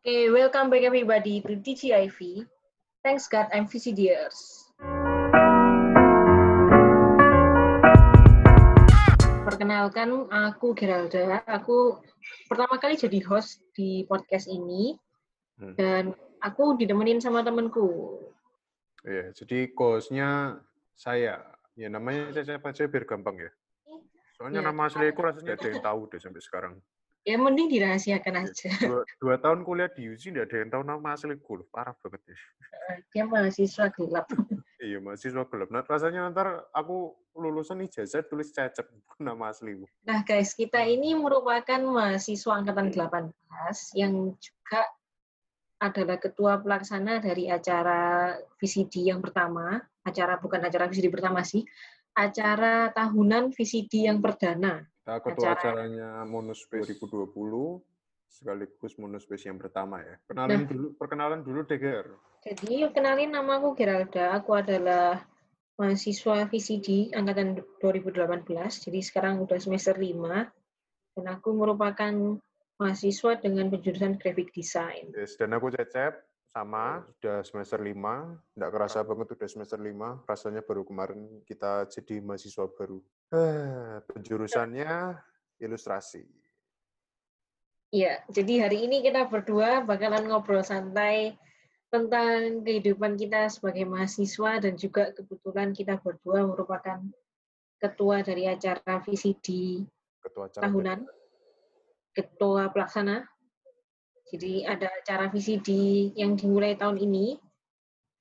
Okay, welcome back everybody to TGIV. Thanks God I'm VCDers. Perkenalkan, aku Geralda. Aku pertama kali jadi host di podcast ini. Hmm. Dan aku ditemenin sama temenku. Iya, jadi hostnya saya. Ya namanya Cecep aja biar gampang ya. Soalnya Ya. nama asliku rasanya ada yang tahu deh sampai sekarang. Ya mending dirahasiakan aja. Dua, dua tahun kuliah di UC nggak ada yang tahu nama asliku loh. Parah banget ya. Dia mahasiswa gelap. Iya, mahasiswa gelap. Nah, rasanya ntar aku lulusan ijazah tulis Cecep, nama asliku. Nah guys, kita ini merupakan mahasiswa Angkatan 18 yang juga adalah ketua pelaksana dari acara VCD yang pertama. Acara bukan acara VCD pertama sih, acara tahunan VCD yang perdana. Ketua Acara- acaranya Monospace 2020, sekaligus Monospace yang pertama ya. Kenalin dulu, perkenalan dulu deh, Ger. Jadi kenalin nama aku Geralda, aku adalah mahasiswa VCD angkatan 2018, jadi sekarang udah semester 5 dan aku merupakan mahasiswa dengan penjurusan graphic design. Yes, dan aku Cecep, sama, sudah semester 5. Nggak kerasa banget udah semester 5. Rasanya baru kemarin kita jadi mahasiswa baru. Eh, Penjurusannya ilustrasi. Iya, jadi hari ini kita berdua bakalan ngobrol santai tentang kehidupan kita sebagai mahasiswa dan juga kebetulan kita berdua merupakan ketua dari acara VCD Ketua acara tahunan, ketua pelaksana. Jadi ada acara VCD yang dimulai tahun ini,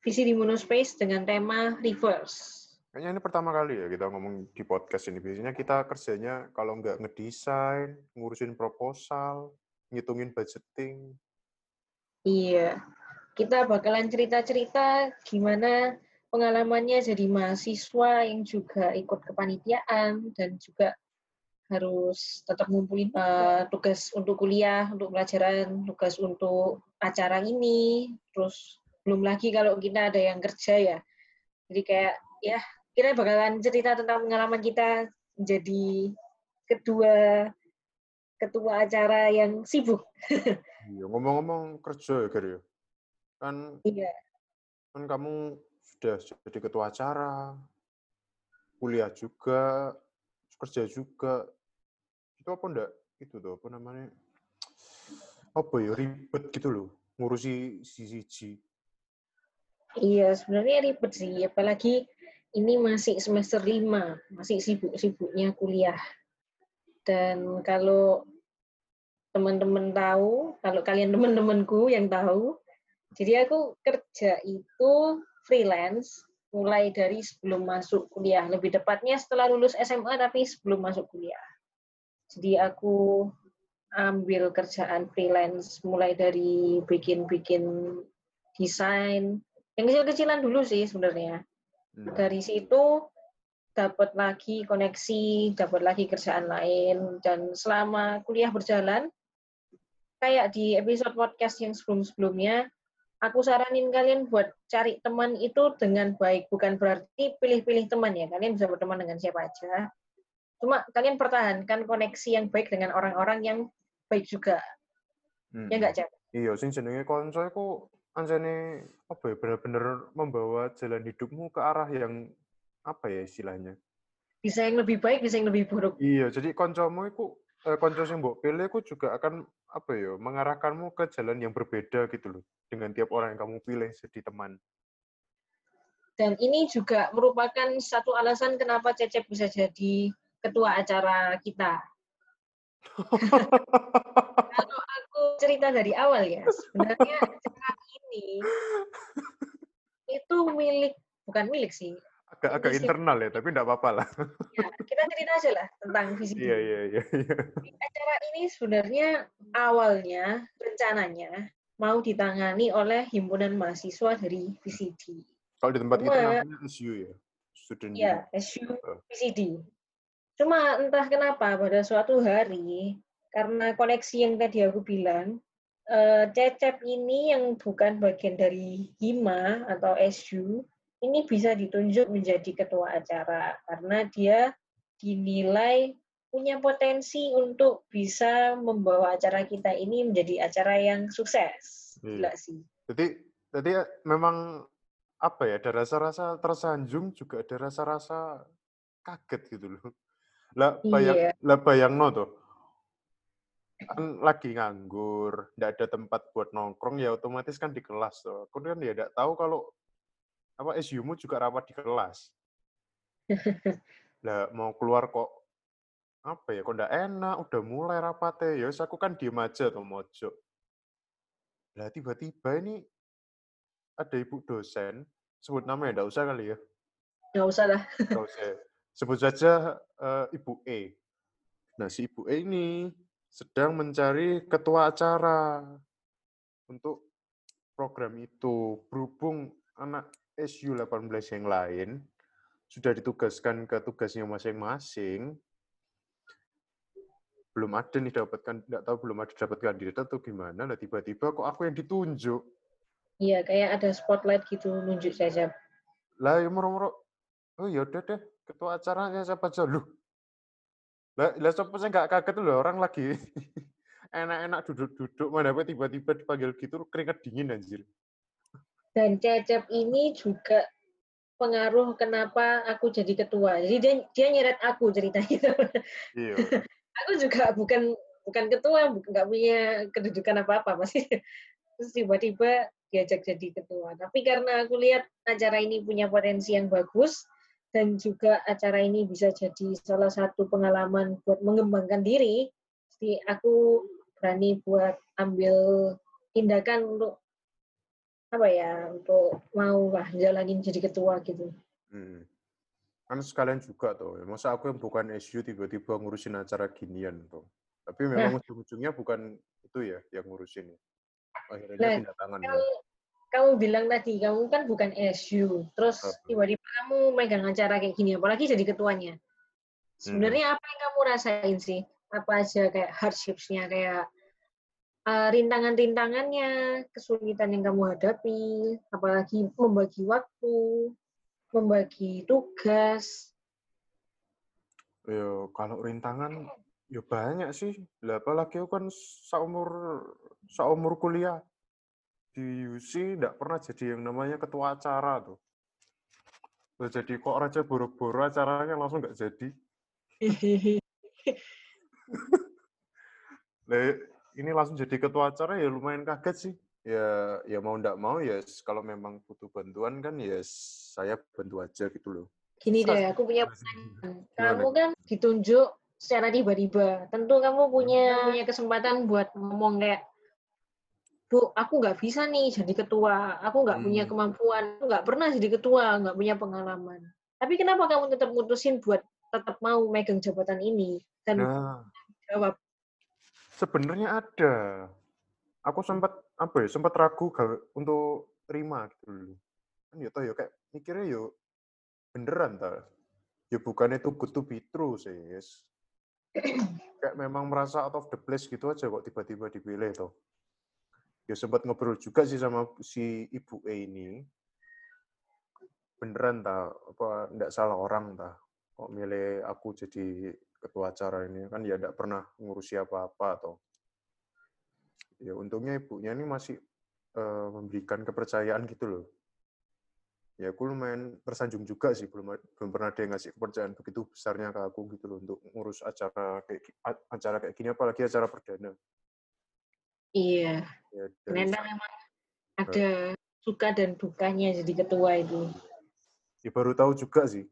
VCD Monospace dengan tema Reverse. Kayaknya ini pertama kali ya kita ngomong di podcast ini. Biasanya kita kerjanya kalau nggak ngedesain, ngurusin proposal, ngitungin budgeting. Iya, kita bakalan cerita-cerita gimana pengalamannya jadi mahasiswa yang juga ikut kepanitiaan dan juga harus tetap ngumpulin eh, tugas untuk kuliah, untuk pelajaran, tugas untuk acara ini, terus belum lagi kalau kita ada yang kerja ya. Jadi kayak ya kita bakalan cerita tentang pengalaman kita menjadi kedua ketua acara yang sibuk. Iya, ngomong-ngomong kerja ya, Ger ya. Kan Iya. kan kamu sudah jadi ketua acara, kuliah juga, kerja juga. Itu apa enggak? Itu tuh, apa namanya? Apa ya, ribet gitu loh, ngurusi CCG. Iya, sebenarnya ribet sih, apalagi ini masih semester 5, masih sibuk-sibuknya kuliah. Dan kalau teman-teman tahu, kalau kalian teman-temanku yang tahu, jadi aku kerja itu freelance mulai dari sebelum masuk kuliah, lebih tepatnya setelah lulus SMA tapi sebelum masuk kuliah. Jadi aku ambil kerjaan freelance mulai dari bikin-bikin desain, yang kecil-kecilan dulu sih sebenarnya. Hmm. Dari situ dapat lagi koneksi, dapat lagi kerjaan lain, dan selama kuliah berjalan, kayak di episode podcast yang sebelum-sebelumnya, aku saranin kalian buat cari teman itu dengan baik, bukan berarti pilih-pilih teman ya, kalian bisa berteman dengan siapa aja. Cuma kalian pertahankan koneksi yang baik dengan orang-orang yang baik juga, Hmm. ya nggak Cak? Iya, sing jenenge konco iku anjene apa ya, bener-bener membawa jalan hidupmu ke arah yang apa ya istilahnya? Bisa yang lebih baik, bisa yang lebih buruk. Iya, jadi koncomu iku eh, konco sing mbok pilih iku juga akan apa ya, mengarahkanmu ke jalan yang berbeda gitu loh dengan tiap orang yang kamu pilih jadi teman. Dan ini juga merupakan satu alasan kenapa Cecep bisa jadi ketua acara kita. Cerita dari awal ya, sebenarnya acara ini itu milik, bukan milik sih. Agak-agak internal ya, tapi enggak apa-apa lah. Ya, kita cerita aja lah tentang visi Iya, iya, iya, iya. Acara ini sebenarnya awalnya, rencananya, mau ditangani oleh himpunan mahasiswa dari VCD. Kalau di tempat kita Cuma- namanya SU ya. Student Ya. SU. VCD. Cuma entah kenapa pada suatu hari, karena koneksi yang tadi aku bilang, eh, Cecep ini yang bukan bagian dari HIMA atau SU, ini bisa ditunjuk menjadi ketua acara karena dia dinilai punya potensi untuk bisa membawa acara kita ini menjadi acara yang sukses. Iya. Gila sih. Jadi jadi memang apa ya ada rasa-rasa tersanjung juga ada rasa-rasa kaget gitu loh. Lah bayang Iya. lah bayangno tuh. Kan lagi nganggur, nggak ada tempat buat nongkrong ya otomatis kan di kelas tuh. Aku kan ya nggak tahu kalau apa SU-mu juga rapat di kelas. Lah mau keluar kok apa ya kok ndak enak udah mulai rapatnya ya aku kan diem aja tuh mojok lah tiba-tiba ini ada ibu dosen sebut namanya ndak usah kali ya Nggak usah lah. nggak usah sebut saja eh, ibu E nah si ibu E ini sedang mencari ketua acara untuk program itu. Berhubung anak SU 18 yang lain sudah ditugaskan ke tugasnya masing-masing belum ada nih dapatkan nggak tahu belum ada dapat kandidat atau gimana lah tiba-tiba kok aku yang ditunjuk. Iya, kayak ada spotlight gitu nunjuk saja. lah ya moro-moro oh ya udah deh ketua acaranya siapa aja? Lu lah lah saya nggak kaget loh orang lagi enak-enak duduk-duduk mana tiba-tiba dipanggil gitu keringat dingin anjir Dan Cecep ini juga pengaruh kenapa aku jadi ketua. Jadi dia dia nyeret aku ceritanya. iya aku juga bukan bukan ketua, nggak punya kedudukan apa-apa masih. Terus tiba-tiba diajak jadi ketua. Tapi karena aku lihat acara ini punya potensi yang bagus dan juga acara ini bisa jadi salah satu pengalaman buat mengembangkan diri, jadi aku berani buat ambil tindakan untuk apa ya untuk mau lah jalanin jadi ketua gitu. Hmm. kan sekalian juga tuh masa aku yang bukan SU tiba-tiba ngurusin acara ginian tuh tapi memang ujung-ujungnya bukan itu ya yang ngurusin ya akhirnya Nah, pindah tangan ya. Kamu, bilang tadi kamu kan bukan SU, terus tiba-tiba kamu megang acara kayak gini, apalagi jadi ketuanya. Sebenarnya apa yang kamu rasain sih? Apa aja kayak hardships-nya, kayak uh, rintangan-rintangannya, kesulitan yang kamu hadapi, apalagi membagi waktu, membagi tugas. Ya, kalau rintangan ya banyak sih. Lah apalagi aku kan seumur seumur kuliah di UC nggak pernah jadi yang namanya ketua acara tuh. Terus jadi kok raja boro-boro acaranya langsung nggak jadi. Ini langsung jadi ketua acara ya lumayan kaget sih. Ya ya mau nggak mau ya kalau memang butuh bantuan kan ya saya bantu aja gitu loh. Gini deh, aku punya Gimana? Kamu kan ditunjuk secara tiba-tiba. Tentu kamu punya punya kesempatan buat ngomong kayak, Bu, aku nggak bisa nih jadi ketua. Aku nggak punya Hmm. kemampuan. Aku nggak pernah jadi ketua, nggak punya pengalaman. Tapi kenapa kamu tetap mutusin buat tetap mau megang jabatan ini? Dan Nah, jawab, sebenarnya ada. Aku sempat apa ya, sempat ragu ga- untuk terima gitu dulu. Kan ya ya kayak mikirnya yo beneran ta. Ya bukannya itu good to be true sih. yes. kayak memang merasa out of the place gitu aja kok tiba-tiba dipilih tuh. Ya sempat ngobrol juga sih sama si ibu E ini. Beneran ta, apa enggak salah orang ta. Kok milih aku jadi ketua acara ini kan ya enggak pernah ngurusi apa-apa atau ya untungnya ibunya ini masih eh, memberikan kepercayaan gitu loh. Ya aku lumayan tersanjung juga sih belum belum pernah yang ngasih kepercayaan begitu besarnya ke aku gitu loh untuk ngurus acara kayak acara kayak gini apalagi acara perdana. Iya, Ya ternyata memang ada suka dan dukanya jadi ketua itu. ya baru tahu juga sih.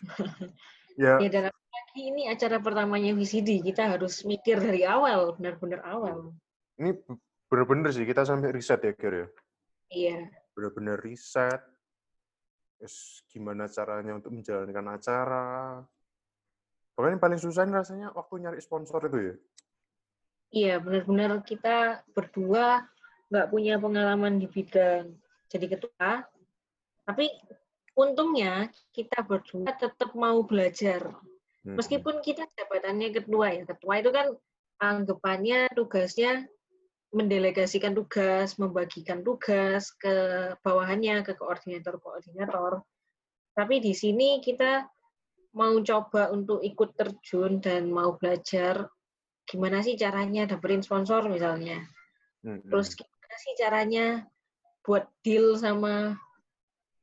ya Ya dan apalagi ini acara pertamanya VCD, kita harus mikir dari awal, benar-benar awal. ini be- bener-bener sih kita sampai riset ya Ger ya. Iya. Bener-bener riset. Terus gimana caranya untuk menjalankan acara. Pokoknya yang paling susah rasanya waktu nyari sponsor itu ya. Iya, benar-benar kita berdua nggak punya pengalaman di bidang jadi ketua, tapi untungnya kita berdua tetap mau belajar. Mm-mm. Meskipun kita jabatannya ketua ya, ketua itu kan anggapannya tugasnya mendelegasikan tugas, membagikan tugas ke bawahannya, ke koordinator-koordinator. Tapi di sini kita mau coba untuk ikut terjun dan mau belajar gimana sih caranya dapetin sponsor misalnya. Hmm. Terus gimana sih caranya buat deal sama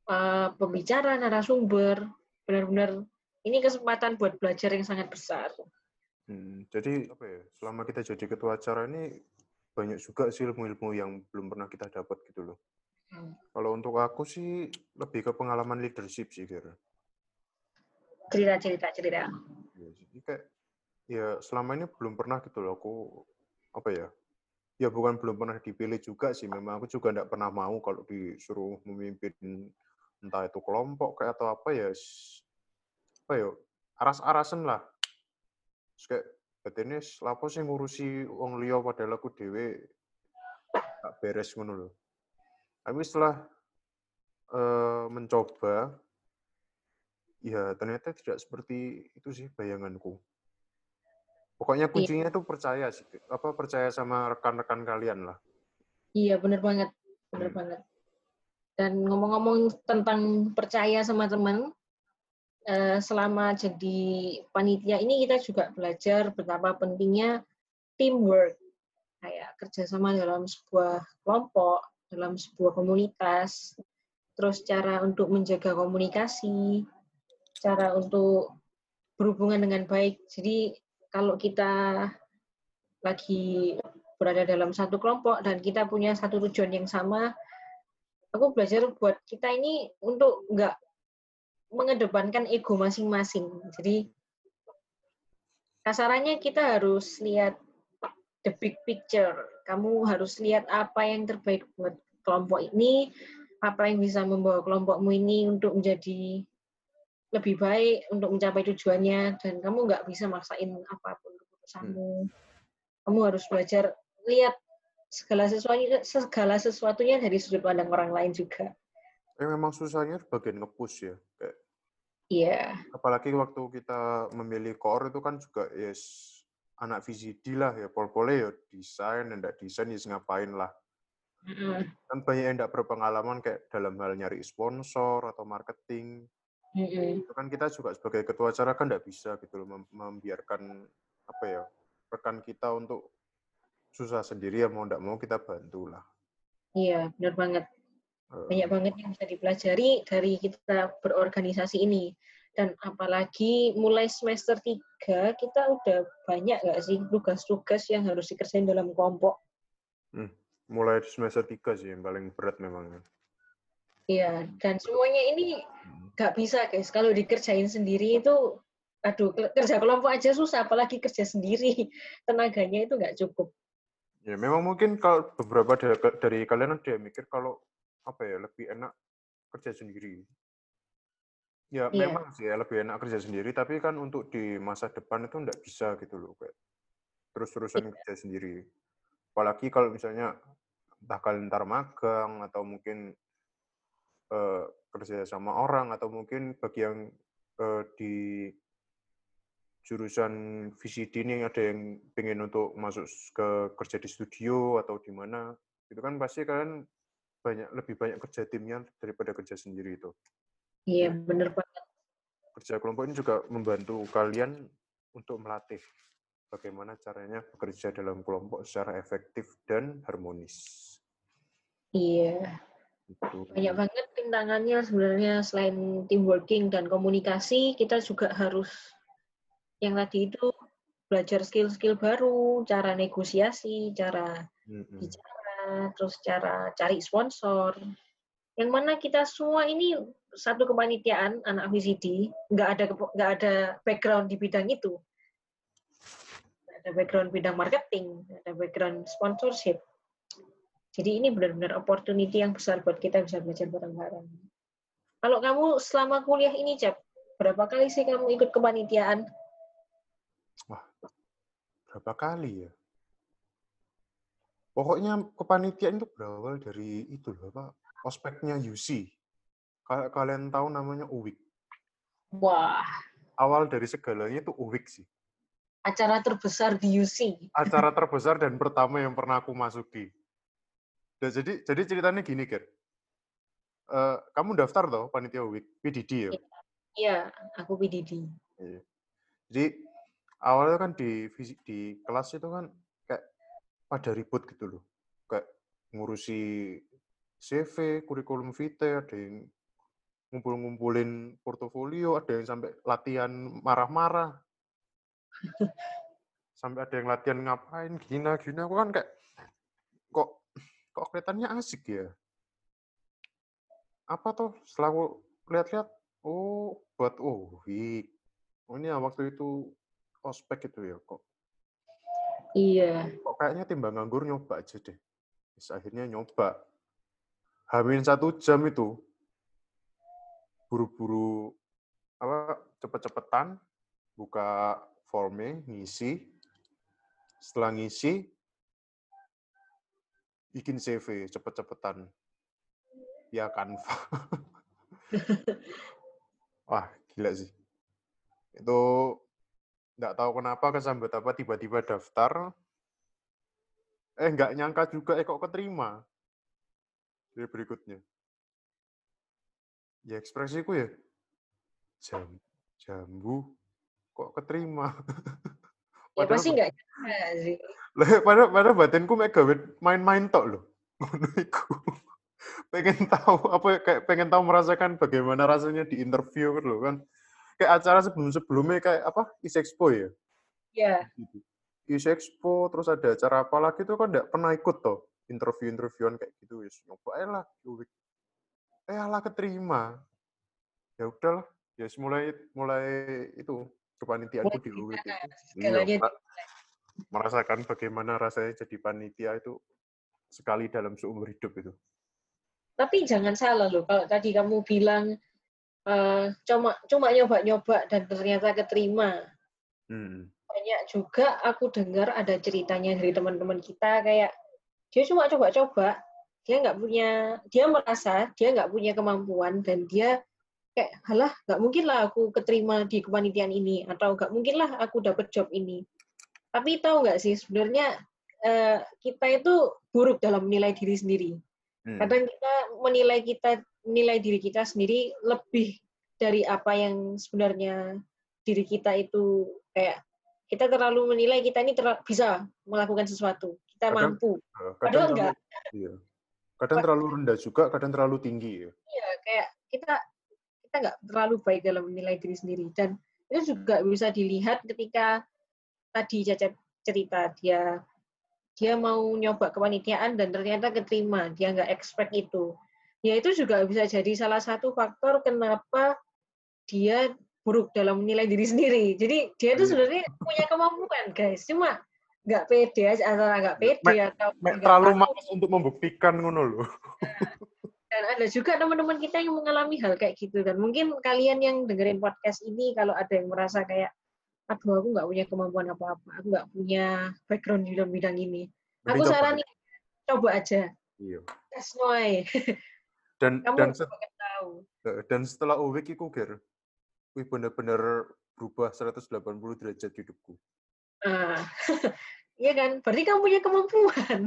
uh, pembicara, narasumber. Benar-benar ini kesempatan buat belajar yang sangat besar. Hmm, jadi apa ya? Selama kita jadi ketua acara ini banyak juga sih ilmu-ilmu yang belum pernah kita dapat gitu loh. Hmm. Kalau untuk aku sih lebih ke pengalaman leadership sih kira cerita cerita cerita ya, jadi kayak ya selama ini belum pernah gitu loh aku apa ya ya bukan belum pernah dipilih juga sih memang aku juga tidak pernah mau kalau disuruh memimpin entah itu kelompok kayak atau apa ya apa ya aras-arasan lah Terus kayak ini lapo sih ngurusi wong liya padahal aku dewe tak beres ngono tapi setelah uh, mencoba Ya, ternyata tidak seperti itu sih bayanganku. Pokoknya iya. kuncinya itu percaya sih, apa percaya sama rekan-rekan kalian lah. Iya, benar banget. Benar hmm. banget. Dan ngomong-ngomong tentang percaya sama teman, eh, selama jadi panitia ini kita juga belajar betapa pentingnya teamwork. Kayak kerjasama dalam sebuah kelompok, dalam sebuah komunitas, terus cara untuk menjaga komunikasi, cara untuk berhubungan dengan baik. Jadi kalau kita lagi berada dalam satu kelompok dan kita punya satu tujuan yang sama, aku belajar buat kita ini untuk nggak mengedepankan ego masing-masing. Jadi kasarannya kita harus lihat the big picture. Kamu harus lihat apa yang terbaik buat kelompok ini, apa yang bisa membawa kelompokmu ini untuk menjadi lebih baik untuk mencapai tujuannya dan kamu nggak bisa maksain apa pun keputusanmu. Hmm. Kamu harus belajar lihat segala sesuatu segala sesuatunya dari sudut pandang orang lain juga. Eh, memang susahnya bagian ngepush ya. Kayak, Iya. Yeah. Apalagi waktu kita memilih core itu kan juga yes anak VCD lah ya, pol-pole ya desain, dan desain ya ngapain lah. Mm. Kan banyak yang tidak berpengalaman kayak dalam hal nyari sponsor atau marketing. Mm-hmm. Itu kan kita juga sebagai ketua acara kan tidak bisa gitu loh membiarkan apa ya rekan kita untuk susah sendiri ya mau tidak mau kita bantu lah. Iya benar banget. Banyak banget yang bisa dipelajari dari kita berorganisasi ini. Dan apalagi mulai semester 3 kita udah banyak nggak sih tugas-tugas yang harus dikerjain dalam kelompok? Hmm, mulai semester 3 sih yang paling berat memang. Iya, dan semuanya ini nggak bisa guys. Kalau dikerjain sendiri itu, aduh, kerja kelompok aja susah, apalagi kerja sendiri. Tenaganya itu nggak cukup. Ya, memang mungkin kalau beberapa dari, dari kalian ada yang mikir kalau apa ya lebih enak kerja sendiri. Ya, iya. memang sih ya lebih enak kerja sendiri, tapi kan untuk di masa depan itu nggak bisa gitu loh, kayak terus-terusan iya. kerja sendiri. Apalagi kalau misalnya kalian ntar magang atau mungkin uh, kerja sama orang atau mungkin bagi yang uh, di jurusan VCD ini ada yang pengen untuk masuk ke kerja di studio atau di mana itu kan pasti kalian banyak lebih banyak kerja timnya daripada kerja sendiri itu. Iya benar banget. Kerja kelompok ini juga membantu kalian untuk melatih bagaimana caranya bekerja dalam kelompok secara efektif dan harmonis. Iya. Banyak banget rintangannya sebenarnya selain team working dan komunikasi, kita juga harus yang tadi itu belajar skill-skill baru, cara negosiasi, cara bicara, terus cara cari sponsor. Yang mana kita semua ini satu kepanitiaan anak VCD, nggak ada nggak ada background di bidang itu. Nggak ada background bidang marketing, nggak ada background sponsorship. Jadi ini benar-benar opportunity yang besar buat kita bisa belajar bareng-bareng. Kalau kamu selama kuliah ini, Cap, berapa kali sih kamu ikut kepanitiaan? Wah, berapa kali ya? Pokoknya kepanitiaan itu berawal dari itu loh, Pak. Ospeknya UC. Kalau kalian tahu namanya UWIK. Wah. Awal dari segalanya itu UWIK sih. Acara terbesar di UC. Acara terbesar dan pertama yang pernah aku masuki. Dan jadi jadi ceritanya gini, Ger. Uh, kamu daftar toh panitia week PDD ya? Iya, aku PDD. Iya. Jadi awalnya kan di di kelas itu kan kayak pada ribut gitu loh. Kayak ngurusi CV, kurikulum vitae, ada yang ngumpul-ngumpulin portofolio, ada yang sampai latihan marah-marah. sampai ada yang latihan ngapain, gina, gina. Aku kan kayak, kok kelihatannya asik ya. Apa tuh, setelah aku lihat-lihat, oh, buat, oh. Oh, ini ya waktu itu ospek itu ya, kok. Iya. Kok kayaknya timbang nganggur nyoba aja deh. Terus akhirnya nyoba. Hamin satu jam itu, buru-buru apa cepet-cepetan buka formnya ngisi setelah ngisi bikin CV cepet-cepetan. Ya Canva. Wah gila sih. Itu nggak tahu kenapa kesambet apa tiba-tiba daftar. Eh nggak nyangka juga eh kok keterima? Dari berikutnya. Ya ekspresiku ya jam jambu kok keterima ya pasti nggak nyangka sih. Lah pada pada batinku mek main-main tok loh ngono iku. Pengen tahu apa ya, kayak pengen tahu merasakan bagaimana rasanya di interview kan loh kan. Kayak acara sebelum sebelumnya kayak apa is expo ya? Ya. Gitu. is expo terus ada acara apa lagi tuh kan nggak pernah ikut toh interview interviewan kayak gitu. Ya nyoba lah eh alah keterima. Ya udahlah ya mulai mulai itu kepanitiaanku di UWIT itu iya, merasakan bagaimana rasanya jadi panitia itu sekali dalam seumur hidup itu. Tapi jangan salah loh kalau tadi kamu bilang uh, cuma cuma nyoba-nyoba dan ternyata keterima. Hmm. banyak juga aku dengar ada ceritanya dari teman-teman kita kayak dia cuma coba-coba dia nggak punya dia merasa dia nggak punya kemampuan dan dia kayak halah nggak mungkin lah aku keterima di kepanitiaan ini atau nggak mungkin lah aku dapat job ini. Tapi tahu nggak sih sebenarnya eh, kita itu buruk dalam menilai diri sendiri. Hmm. kadang kita menilai kita menilai diri kita sendiri lebih dari apa yang sebenarnya diri kita itu kayak kita terlalu menilai kita ini bisa melakukan sesuatu kita kadang, mampu. Eh, kadang padahal enggak iya. Kadang terlalu rendah juga kadang terlalu tinggi ya. Iya kayak kita kita nggak terlalu baik dalam menilai diri sendiri. Dan itu juga bisa dilihat ketika tadi Caca cerita dia dia mau nyoba kepanitiaan dan ternyata keterima. Dia nggak expect itu. Ya itu juga bisa jadi salah satu faktor kenapa dia buruk dalam menilai diri sendiri. Jadi dia itu iya. sebenarnya punya kemampuan guys. Cuma nggak pede aja antara nggak pede me, atau me, terlalu malas untuk membuktikan ngono loh. Dan ada juga teman-teman kita yang mengalami hal kayak gitu dan mungkin kalian yang dengerin podcast ini kalau ada yang merasa kayak aduh aku nggak punya kemampuan apa-apa, aku nggak punya background di dalam bidang ini. Aku saranin coba aja. Iya. Tes noy. Dan Kamu dan set, tahu. Dan setelah UWIK iku ger, wih bener-bener berubah 180 derajat hidupku. Ah. Iya kan? Berarti kamu punya kemampuan.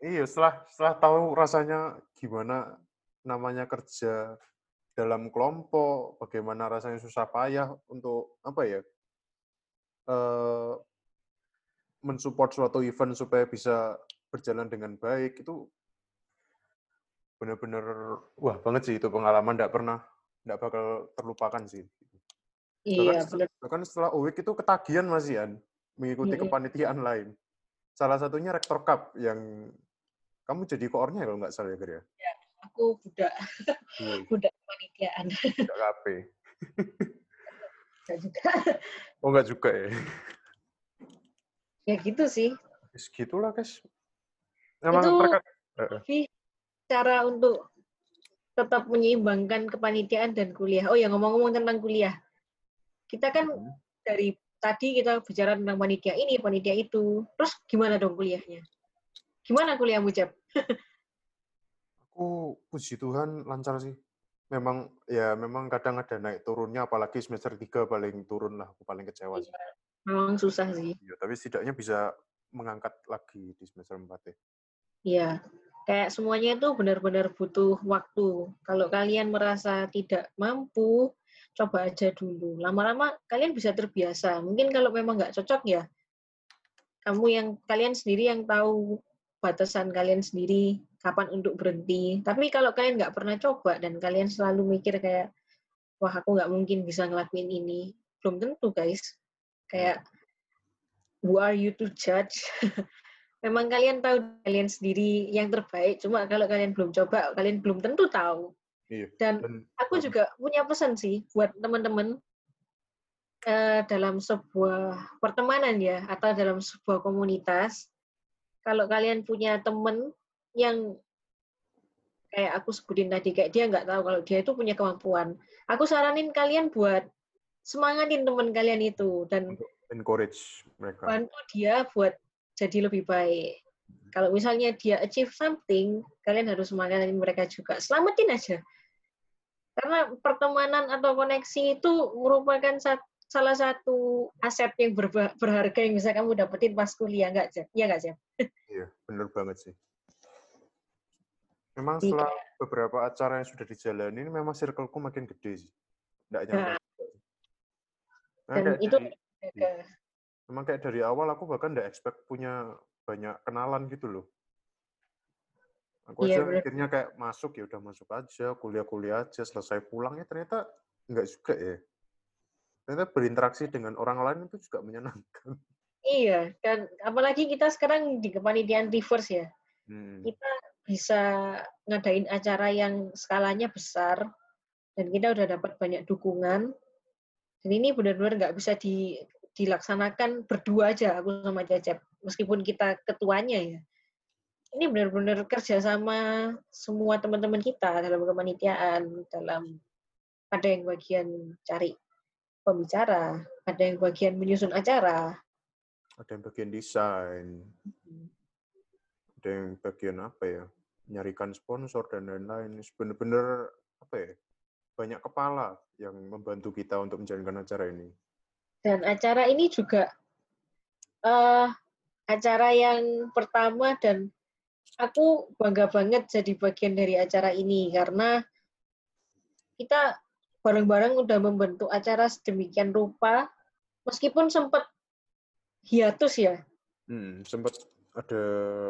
Iya, setelah setelah tahu rasanya gimana namanya kerja dalam kelompok, bagaimana rasanya susah payah untuk apa ya? Uh, mensupport suatu event supaya bisa berjalan dengan baik itu benar-benar wah banget sih itu pengalaman tidak pernah tidak bakal terlupakan sih. Iya, bahkan, bahkan setelah UWIK itu ketagihan Mas Ian mengikuti mm-hmm. kepanitiaan lain. Salah satunya Rektor Cup yang kamu jadi koornya kalau nggak salah ya, Gria? Ya, aku budak. Hmm. budak kepanitiaan. Budak KP. Enggak juga. Oh, enggak juga ya? Ya gitu sih. Segitulah, guys. Emang itu mereka... cara untuk tetap menyeimbangkan kepanitiaan dan kuliah. Oh ya ngomong-ngomong tentang kuliah, kita kan hmm. dari tadi kita bicara tentang panitia ini, panitia itu. Terus gimana dong kuliahnya? Gimana kuliah Jab? Aku puji Tuhan lancar sih. Memang ya memang kadang ada naik turunnya apalagi semester 3 paling turun lah aku paling kecewa sih. Iya, memang susah sih. Ya, tapi setidaknya bisa mengangkat lagi di semester 4 ya. Iya. Kayak semuanya itu benar-benar butuh waktu. Kalau kalian merasa tidak mampu, coba aja dulu. Lama-lama kalian bisa terbiasa. Mungkin kalau memang nggak cocok ya, kamu yang kalian sendiri yang tahu batasan kalian sendiri kapan untuk berhenti. Tapi kalau kalian nggak pernah coba dan kalian selalu mikir kayak, wah aku nggak mungkin bisa ngelakuin ini, belum tentu guys. Kayak, who are you to judge? Memang kalian tahu kalian sendiri yang terbaik, cuma kalau kalian belum coba, kalian belum tentu tahu. Iya. Dan aku juga punya pesan sih buat teman-teman uh, dalam sebuah pertemanan ya, atau dalam sebuah komunitas, kalau kalian punya temen yang kayak aku sebutin tadi kayak dia nggak tahu kalau dia itu punya kemampuan aku saranin kalian buat semangatin teman kalian itu dan encourage mereka bantu dia buat jadi lebih baik kalau misalnya dia achieve something kalian harus semangatin mereka juga selamatin aja karena pertemanan atau koneksi itu merupakan satu salah satu aset yang berharga yang bisa kamu dapetin pas kuliah nggak Jeb? Iya nggak Jeb? Iya benar banget sih. Memang iya. setelah beberapa acara yang sudah dijalani, memang circleku makin gede sih. Nggak nyampe. Nah. Dan itu dari, iya. memang kayak dari awal aku bahkan nggak expect punya banyak kenalan gitu loh. Aku iya, aja mikirnya kayak masuk ya udah masuk aja, kuliah-kuliah aja, selesai pulang ya ternyata nggak juga ya ternyata berinteraksi dengan orang lain itu juga menyenangkan. Iya, dan apalagi kita sekarang di kepanitiaan reverse ya. Hmm. Kita bisa ngadain acara yang skalanya besar, dan kita udah dapat banyak dukungan. Dan ini benar-benar nggak bisa di, dilaksanakan berdua aja, aku sama Cecep. Meskipun kita ketuanya ya. Ini benar-benar kerjasama semua teman-teman kita dalam kepanitiaan, dalam ada yang bagian cari pembicara, ada yang bagian menyusun acara, ada yang bagian desain. Ada yang bagian apa ya, nyarikan sponsor dan lain-lain. Benar-benar apa ya, banyak kepala yang membantu kita untuk menjalankan acara ini. Dan acara ini juga uh, acara yang pertama dan aku bangga banget jadi bagian dari acara ini karena kita bareng-bareng udah membentuk acara sedemikian rupa, meskipun sempat hiatus ya. Hmm, sempat ada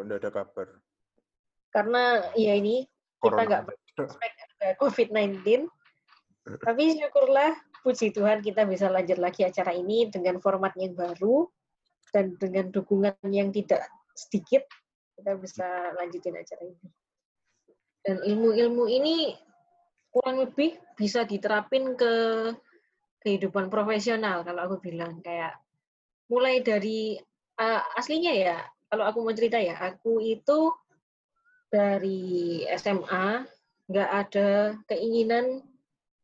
tidak ada kabar. Karena ya ini kita nggak COVID-19, tapi syukurlah puji Tuhan kita bisa lanjut lagi acara ini dengan format yang baru dan dengan dukungan yang tidak sedikit kita bisa lanjutin acara ini. Dan ilmu-ilmu ini kurang lebih bisa diterapin ke kehidupan profesional kalau aku bilang kayak mulai dari uh, aslinya ya kalau aku mau cerita ya aku itu dari SMA nggak ada keinginan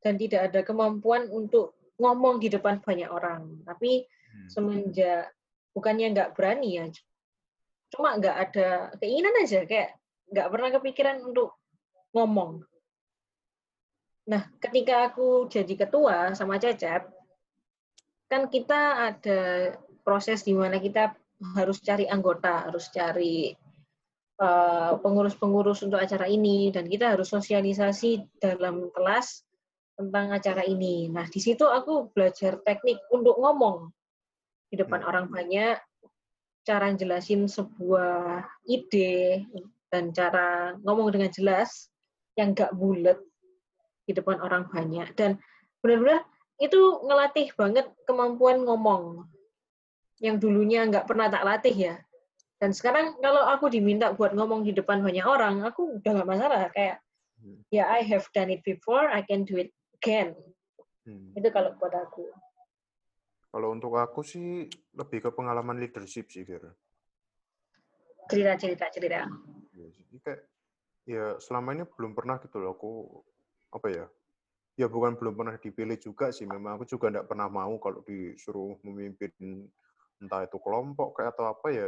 dan tidak ada kemampuan untuk ngomong di depan banyak orang tapi hmm. semenjak bukannya nggak berani ya cuma nggak ada keinginan aja kayak nggak pernah kepikiran untuk ngomong Nah, ketika aku jadi ketua sama Cecep, kan kita ada proses di mana kita harus cari anggota, harus cari eh, pengurus-pengurus uh, untuk acara ini, dan kita harus sosialisasi dalam kelas tentang acara ini. Nah, di situ aku belajar teknik untuk ngomong di depan hmm. orang banyak, cara jelasin sebuah ide, dan cara ngomong dengan jelas yang gak bulat di depan orang banyak dan benar-benar itu ngelatih banget kemampuan ngomong yang dulunya nggak pernah tak latih ya. Dan sekarang kalau aku diminta buat ngomong di depan banyak orang aku udah nggak masalah. Kayak hmm. ya I have done it before I can do it again. Hmm. itu kalau buat aku. Kalau untuk aku sih lebih ke pengalaman leadership sih kira cerita cerita cerita. Ya, jadi kayak ya selama ini belum pernah gitu loh. Aku apa ya, ya bukan belum pernah dipilih juga sih, memang aku juga nggak pernah mau kalau disuruh memimpin entah itu kelompok kayak atau apa ya,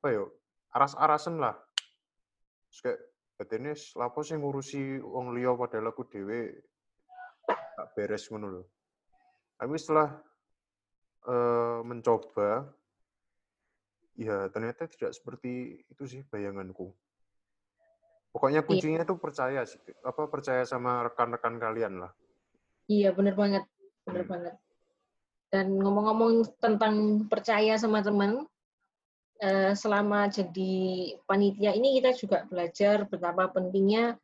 apa ya, aras-arasan lah. Terus kayak batinnya lapo sih ngurusi wong liya padahal aku dhewe gak beres ngono loh. Tapi setelah uh, mencoba, ya ternyata tidak seperti itu sih bayanganku. Pokoknya iya. kuncinya itu percaya sih, apa percaya sama rekan-rekan kalian lah. Iya, bener banget. Bener Hmm. banget. Dan ngomong-ngomong tentang percaya sama teman, eh, selama jadi panitia ini kita juga belajar betapa pentingnya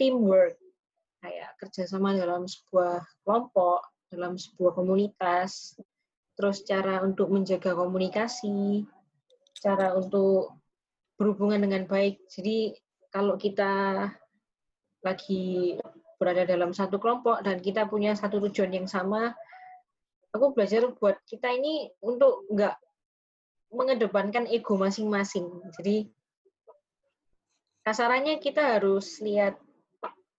teamwork, kayak kerjasama dalam sebuah kelompok, dalam sebuah komunitas, terus cara untuk menjaga komunikasi, cara untuk berhubungan dengan baik. Jadi kalau kita lagi berada dalam satu kelompok dan kita punya satu tujuan yang sama, aku belajar buat kita ini untuk nggak mengedepankan ego masing-masing. Jadi kasarannya kita harus lihat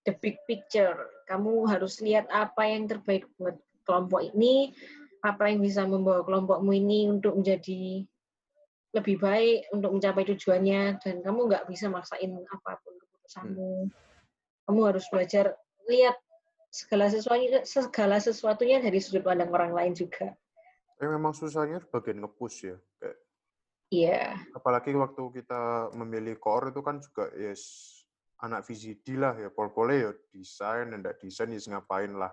the big picture. Kamu harus lihat apa yang terbaik buat kelompok ini, apa yang bisa membawa kelompokmu ini untuk menjadi lebih baik, untuk mencapai tujuannya, dan kamu nggak bisa maksain apa pun keputusanmu. Kamu harus belajar lihat segala sesuatu segala sesuatunya dari sudut pandang orang lain juga. Eh, memang susahnya bagian nge-push ya. Kayak, Iya, apalagi waktu kita memilih core itu kan juga yes anak VCD lah ya. Pol-pole ya desain, enggak desain ya ngapain lah.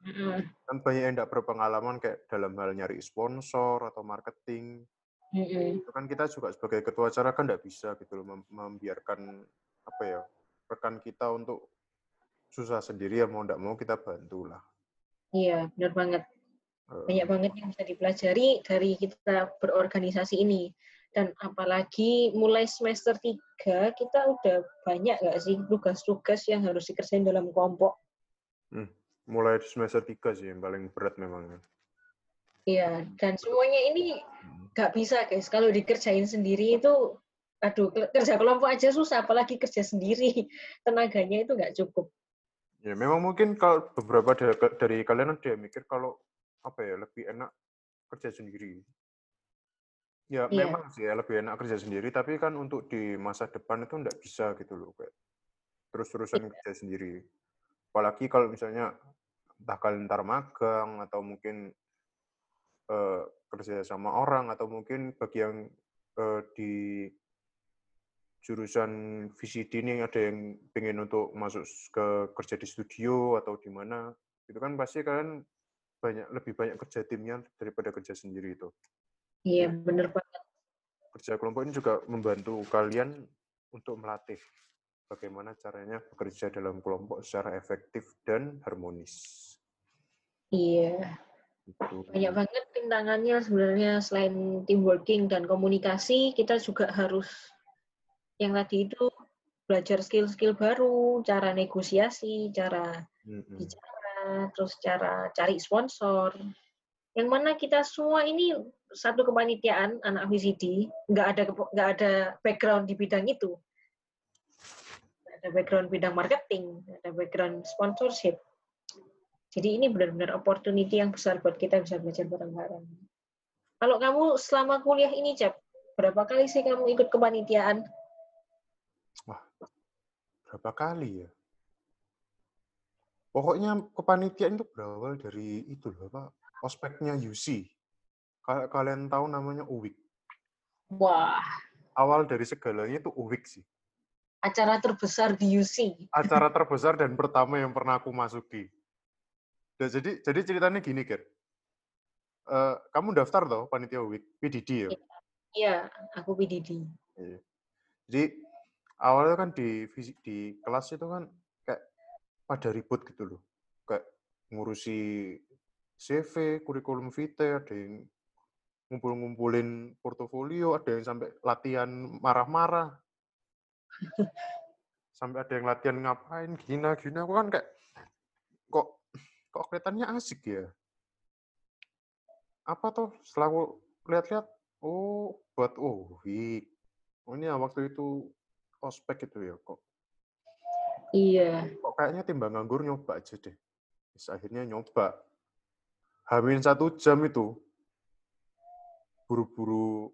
Mm-mm. Kan banyak yang enggak berpengalaman kayak dalam hal nyari sponsor atau marketing. Mm-mm. Itu kan kita juga sebagai ketua acara kan enggak bisa gitu loh mem- membiarkan apa ya rekan kita untuk susah sendiri ya mau enggak mau kita bantu lah. iya, benar banget. Eh, Banyak banget yang bisa dipelajari dari kita berorganisasi ini. Dan apalagi mulai semester 3, kita udah banyak nggak sih tugas-tugas yang harus dikerjain dalam kelompok. mulai semester 3 sih yang paling berat memang. Iya, dan semuanya ini Hmm. nggak bisa guys. Kalau dikerjain sendiri itu, aduh, ke- kerja kelompok aja susah, apalagi kerja sendiri. Tenaganya itu nggak cukup. Ya memang mungkin kalau beberapa dari, dari kalian ada yang mikir kalau apa ya lebih enak kerja sendiri. Ya Iya. memang sih ya lebih enak kerja sendiri, tapi kan untuk di masa depan itu nggak bisa gitu loh kayak terus-terusan kerja sendiri. Apalagi kalau misalnya entah kalian ntar magang atau mungkin eh, kerja sama orang atau mungkin bagi yang eh, di jurusan VCD ini ada yang pengen untuk masuk ke kerja di studio atau di mana itu kan pasti kalian banyak lebih banyak kerja timnya daripada kerja sendiri itu Iya, bener banget. kerja kelompok ini juga membantu kalian untuk melatih bagaimana caranya bekerja dalam kelompok secara efektif dan harmonis Iya. Gitu. Banyak banget rintangannya sebenarnya selain team working dan komunikasi, kita juga harus yang tadi itu belajar skill-skill baru, cara negosiasi, cara bicara, terus cara cari sponsor. Yang mana kita semua ini satu kepanitiaan anak VCD, nggak ada nggak ada background di bidang itu. Ada background bidang marketing, ada background sponsorship. Jadi ini benar-benar opportunity yang besar buat kita bisa belajar bareng-bareng. Kalau kamu selama kuliah ini, Cap, berapa kali sih kamu ikut kepanitiaan? Berapa kali ya pokoknya kepanitiaan itu berawal dari itu loh apa ospeknya UC kalau kalian tahu namanya UWIK Wah, awal dari segalanya itu UWIK sih acara terbesar di UC. acara terbesar dan pertama yang pernah aku masuki. Dan jadi jadi ceritanya gini, Ger. Eh, kamu daftar toh panitia UWIK, PDD ya? Iya, aku PDD. Iya. Jadi awalnya kan di di kelas itu kan kayak pada ribut gitu loh. Kayak ngurusi CV, kurikulum vitae, ada yang ngumpul-ngumpulin portofolio, ada yang sampai latihan marah-marah. sampai ada yang latihan ngapain, gina, gina. Aku kan kayak, kok kok kelihatannya asik ya? Apa tuh? Setelah aku lihat-lihat, oh, buat oh. Oh, ini ya waktu itu ospek itu ya kok. Iya, Kok kayaknya timbang nganggur nyoba aja deh. Terus akhirnya nyoba. Hamin satu jam itu, buru-buru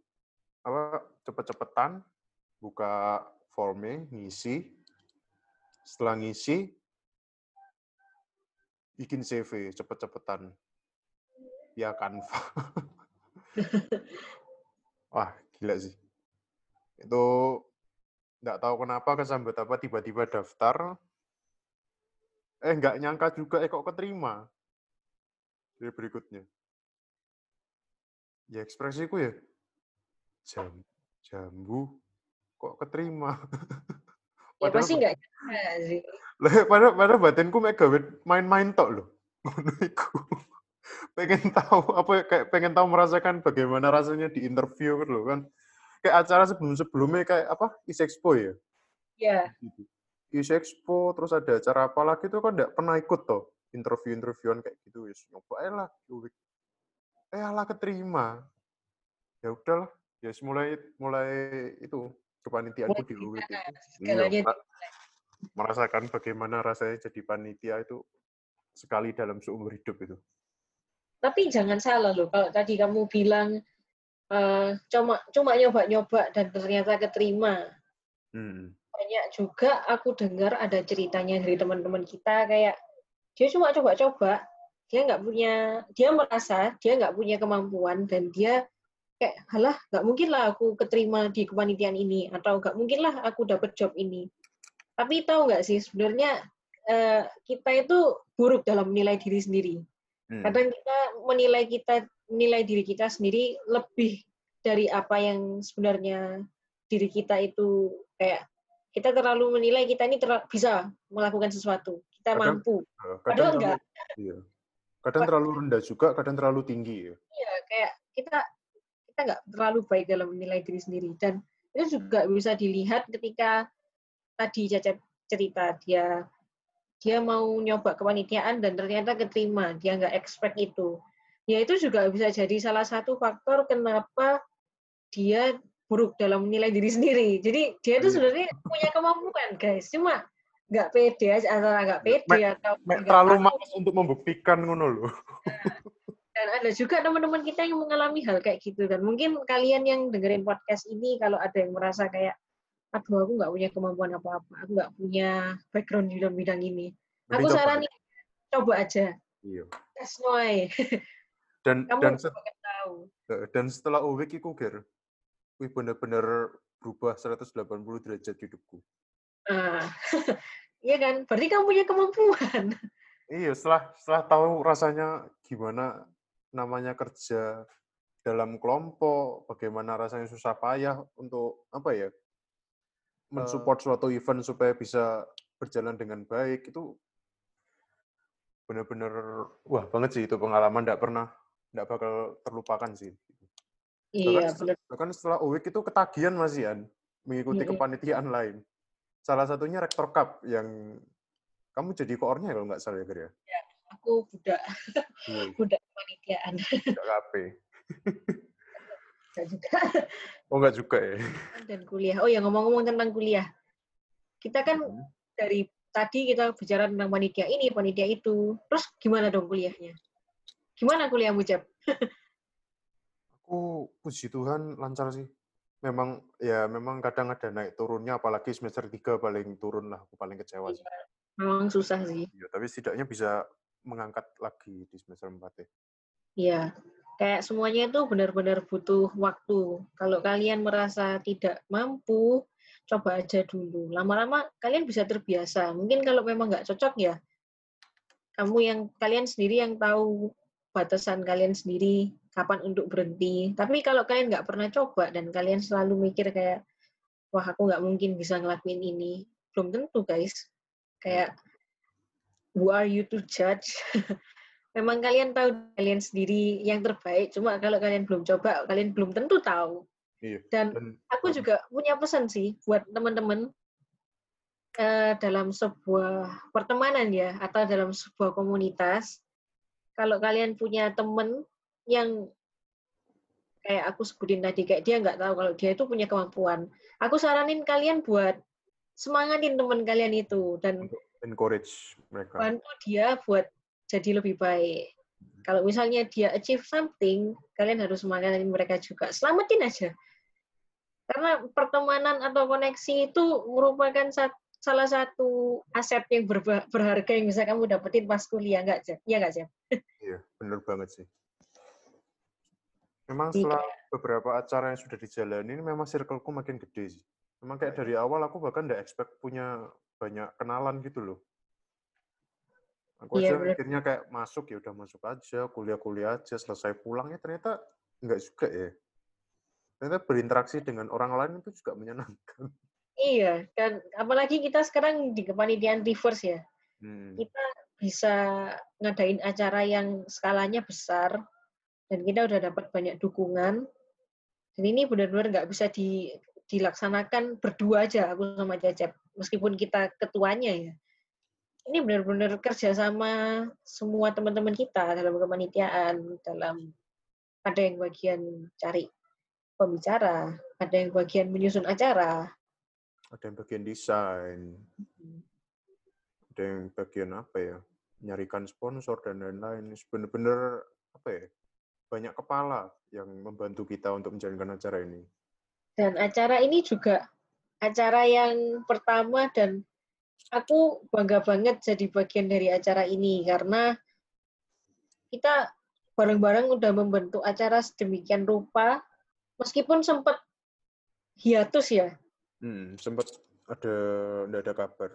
apa cepet-cepetan buka formnya ngisi setelah ngisi bikin CV cepet-cepetan ya Canva wah gila sih itu nggak tahu kenapa kesambet apa tiba-tiba daftar eh nggak nyangka juga eh kok keterima. Jadi berikutnya. Ya ekspresiku ya jam jambu kok keterima. Ya pasti nggak sih. Padahal, padahal batinku mek gawe main-main tok loh. Pengen tahu apa ya, kayak pengen tahu merasakan bagaimana rasanya di interview loh kan. Kayak acara sebelum-sebelumnya kayak apa? Is Expo ya? Iya. Gitu. Is Expo terus ada acara apa lagi tuh kan enggak pernah ikut toh interview-interviewan kayak gitu wis nyoba aja lah eh alah keterima ya udahlah ya mulai mulai itu kepanitiaanku di UWIT itu iya, merasakan bagaimana rasanya jadi panitia itu sekali dalam seumur hidup itu tapi jangan salah loh kalau tadi kamu bilang uh, cuma cuma nyoba-nyoba dan ternyata keterima hmm. banyak juga aku dengar ada ceritanya dari teman-teman kita kayak dia cuma coba-coba dia nggak punya dia merasa dia nggak punya kemampuan dan dia kayak halah nggak mungkin lah aku keterima di kepanitiaan ini atau nggak mungkin lah aku dapat job ini tapi tahu nggak sih sebenarnya uh, kita itu buruk dalam menilai diri sendiri hmm. kadang kita menilai kita menilai diri kita sendiri lebih dari apa yang sebenarnya diri kita itu kayak kita terlalu menilai kita ini bisa melakukan sesuatu kita kadang, mampu. Eh, kadang Padahal enggak. Iya. Kadang terlalu rendah juga, kadang terlalu tinggi ya. Iya, kayak kita kita nggak terlalu baik dalam menilai diri sendiri dan itu juga bisa dilihat ketika tadi Caca cerita dia dia mau nyoba kepanitiaan dan ternyata keterima, dia nggak expect itu. Ya itu juga bisa jadi salah satu faktor kenapa dia buruk dalam menilai diri sendiri. Jadi dia itu iya. sebenarnya punya kemampuan, guys. Cuma nggak pede aja antara nggak pede me, atau me, terlalu malas untuk membuktikan ngono loh. Dan ada juga teman-teman kita yang mengalami hal kayak gitu dan mungkin kalian yang dengerin podcast ini kalau ada yang merasa kayak aduh aku nggak punya kemampuan apa-apa, aku nggak punya background di dalam bidang ini. Aku saranin coba aja. Iya. That's why. Dan Kamu dan set, tahu. Dan setelah UWIK itu ger, wih bener-bener berubah 180 derajat hidupku. Ah, iya kan? Berarti kamu punya kemampuan. Iya, setelah setelah tahu rasanya gimana namanya kerja dalam kelompok, bagaimana rasanya susah payah untuk apa ya? mensupport uh, suatu event supaya bisa berjalan dengan baik itu benar-benar wah banget sih itu pengalaman tidak pernah tidak bakal terlupakan sih. Iya, bahkan, bahkan setelah UWIK itu ketagihan Mas Ian mengikuti iya. kepanitiaan lain salah satunya Rektor Cup yang kamu jadi koornya kalau nggak salah ya, Ger ya? Ya, aku budak. Hmm. budak kepanitiaan. Budak KP. Enggak juga. Oh, enggak juga ya. Dan kuliah. Oh ya, ngomong-ngomong tentang kuliah. Kita kan hmm. dari tadi kita bicara tentang panitia ini, panitia itu. Terus gimana dong kuliahnya? Gimana kuliahmu, Jeb? aku puji Tuhan lancar sih memang ya memang kadang ada naik turunnya apalagi semester 3 paling turun lah aku paling kecewa sih. Iya, memang susah sih. Ya, tapi setidaknya bisa mengangkat lagi di semester 4 ya. Iya. Kayak semuanya itu benar-benar butuh waktu. Kalau kalian merasa tidak mampu, coba aja dulu. Lama-lama kalian bisa terbiasa. Mungkin kalau memang nggak cocok ya, kamu yang kalian sendiri yang tahu batasan kalian sendiri kapan untuk berhenti. Tapi kalau kalian nggak pernah coba dan kalian selalu mikir kayak, wah aku nggak mungkin bisa ngelakuin ini, belum tentu guys. Kayak, who are you to judge? Memang kalian tahu kalian sendiri yang terbaik, cuma kalau kalian belum coba, kalian belum tentu tahu. Iya. Dan aku juga punya pesan sih buat teman-teman uh, dalam sebuah pertemanan ya, atau dalam sebuah komunitas, kalau kalian punya teman yang kayak aku sebutin tadi kayak dia nggak tahu kalau dia itu punya kemampuan aku saranin kalian buat semangatin teman kalian itu dan encourage mereka. bantu dia buat jadi lebih baik. Kalau misalnya dia achieve something kalian harus semangatin mereka juga. Selamatin aja. Karena pertemanan atau koneksi itu merupakan salah satu aset yang berharga yang bisa kamu dapetin pas kuliah nggak sih ya nggak sih iya benar banget sih Memang iya. setelah beberapa acara yang sudah dijalani, memang circleku makin gede sih. Memang kayak dari awal aku bahkan nggak expect punya banyak kenalan gitu loh. Aku Iya, aja bener. mikirnya kayak masuk ya udah masuk aja, kuliah-kuliah aja, selesai pulang ya ternyata enggak juga ya. Ternyata berinteraksi dengan orang lain itu juga menyenangkan. Iya, dan apalagi kita sekarang di kepanitiaan reverse ya. Hmm. Kita bisa ngadain acara yang skalanya besar dan kita udah dapat banyak dukungan. Dan ini benar-benar nggak bisa di, dilaksanakan berdua aja aku sama Cecep, meskipun kita ketuanya ya. Ini benar-benar kerjasama semua teman-teman kita dalam kepanitiaan, dalam ada yang bagian cari pembicara, ada yang bagian menyusun acara, Ada yang bagian desain, ada yang bagian apa ya, nyarikan sponsor dan lain-lain. Bener-bener apa ya, banyak kepala yang membantu kita untuk menjalankan acara ini. Dan acara ini juga acara yang pertama dan aku bangga banget jadi bagian dari acara ini karena kita bareng-bareng udah membentuk acara sedemikian rupa meskipun sempat hiatus ya Hmm, sempat ada nggak ada kabar.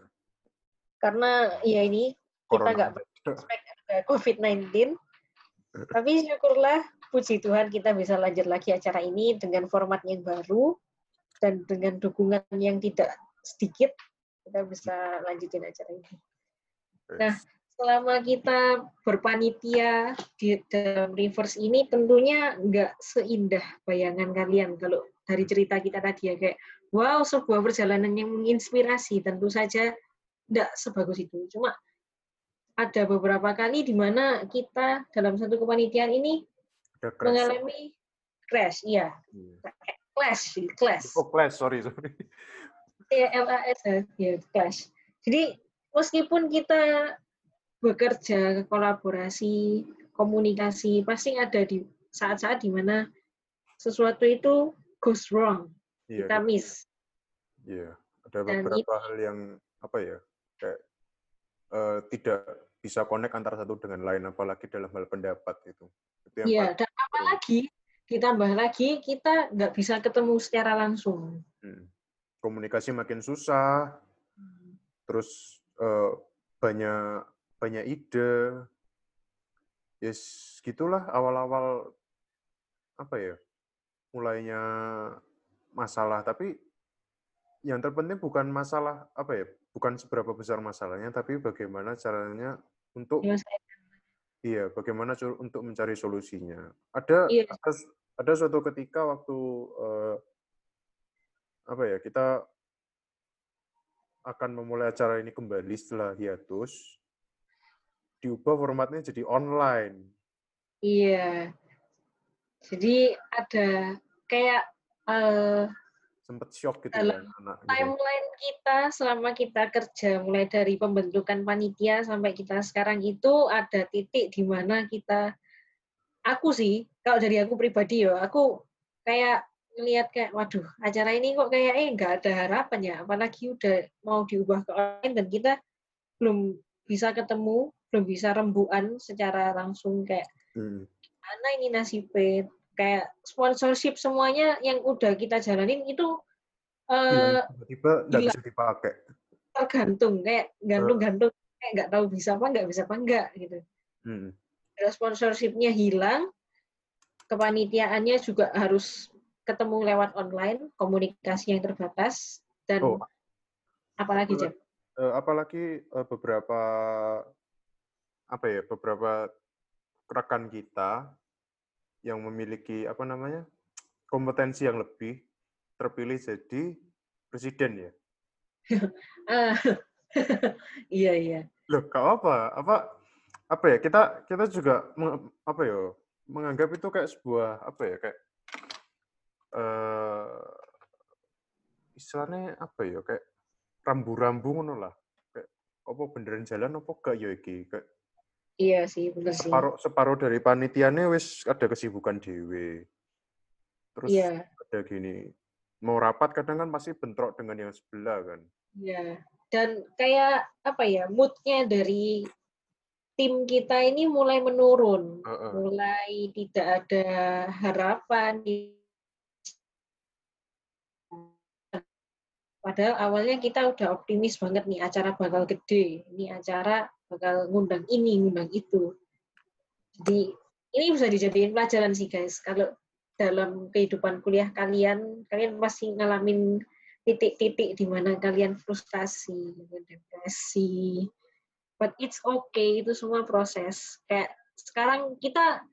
karena ya ini kita Corona nggak ada. expect ada COVID-19 tapi syukurlah puji Tuhan kita bisa lanjut lagi acara ini dengan format yang baru dan dengan dukungan yang tidak sedikit kita bisa lanjutin acara ini. Nah, selama kita berpanitia di dalam reverse ini tentunya nggak seindah bayangan kalian kalau dari cerita kita tadi ya kayak wow sebuah perjalanan yang menginspirasi tentu saja nggak sebagus itu cuma ada beberapa kali di mana kita dalam satu kepanitiaan ini crash. mengalami crash iya Iya. clash clash Oh, clash, sorry, sorry. CLAS ya clash. Jadi meskipun kita bekerja kolaborasi komunikasi pasti ada di saat-saat di mana sesuatu itu goes wrong Iya, kita miss. Iya, ada Dan beberapa hal yang apa ya, kayak eh, tidak bisa connect antara satu dengan lain, apalagi dalam hal pendapat itu. Itu yang Iya dan apalagi ditambah lagi kita nggak bisa ketemu secara langsung. Hmm. komunikasi makin susah, terus eh, banyak banyak ide, yes gitulah awal-awal apa ya, mulainya masalah. Tapi yang terpenting bukan masalah apa ya, bukan seberapa besar masalahnya, tapi bagaimana caranya untuk Ya, Iya, bagaimana untuk mencari solusinya. Ada Iya. ada, ada suatu ketika waktu eh, apa ya kita akan memulai acara ini kembali setelah hiatus, diubah formatnya jadi online. Iya. Jadi ada kayak eh, Sempet shock gitu Dalam kan anak gitu. timeline kita selama kita kerja mulai dari pembentukan panitia sampai kita sekarang itu ada titik di mana kita aku sih kalau dari aku pribadi ya aku kayak ngelihat kayak waduh acara ini kok kayak eh nggak ada harapan ya apalagi udah mau diubah ke online dan kita belum bisa ketemu belum bisa rembukan secara langsung kayak Hmm. mana ini nasibnya kayak sponsorship semuanya yang udah kita jalanin itu eh, tiba-tiba nggak bisa dipakai. tergantung kayak gantung-gantung kayak nggak tahu bisa apa nggak bisa apa enggak gitu. Hmm. Sponsorshipnya hilang, kepanitiaannya juga harus ketemu lewat online, komunikasi yang terbatas dan Oh, apalagi Jam? eh, apalagi eh, beberapa apa ya beberapa rekan kita yang memiliki apa namanya kompetensi yang lebih terpilih jadi presiden ya? Ah, iya iya. loh gak apa apa apa ya kita kita juga meng- apa ya menganggap itu kayak sebuah apa ya kayak eh istilahnya apa ya kayak rambu-rambu ngono lah. Kayak apa beneran jalan apa gak ya iki? Kayak Iya sih, benar sih. separuh separuh dari panitianya wis ada kesibukan dewe terus Iya, ada gini mau rapat kadang kan pasti bentrok dengan yang sebelah kan iya. Dan kayak apa ya, moodnya dari tim kita ini mulai menurun, Heeh. mulai tidak ada harapan. Padahal awalnya kita udah optimis banget nih acara bakal gede, ini acara bakal ngundang ini, ngundang itu. Jadi ini bisa dijadiin pelajaran sih guys. Kalau dalam kehidupan kuliah kalian, kalian pasti ngalamin titik-titik di mana kalian frustasi, depresi. But it's okay, itu semua proses. Kayak sekarang kita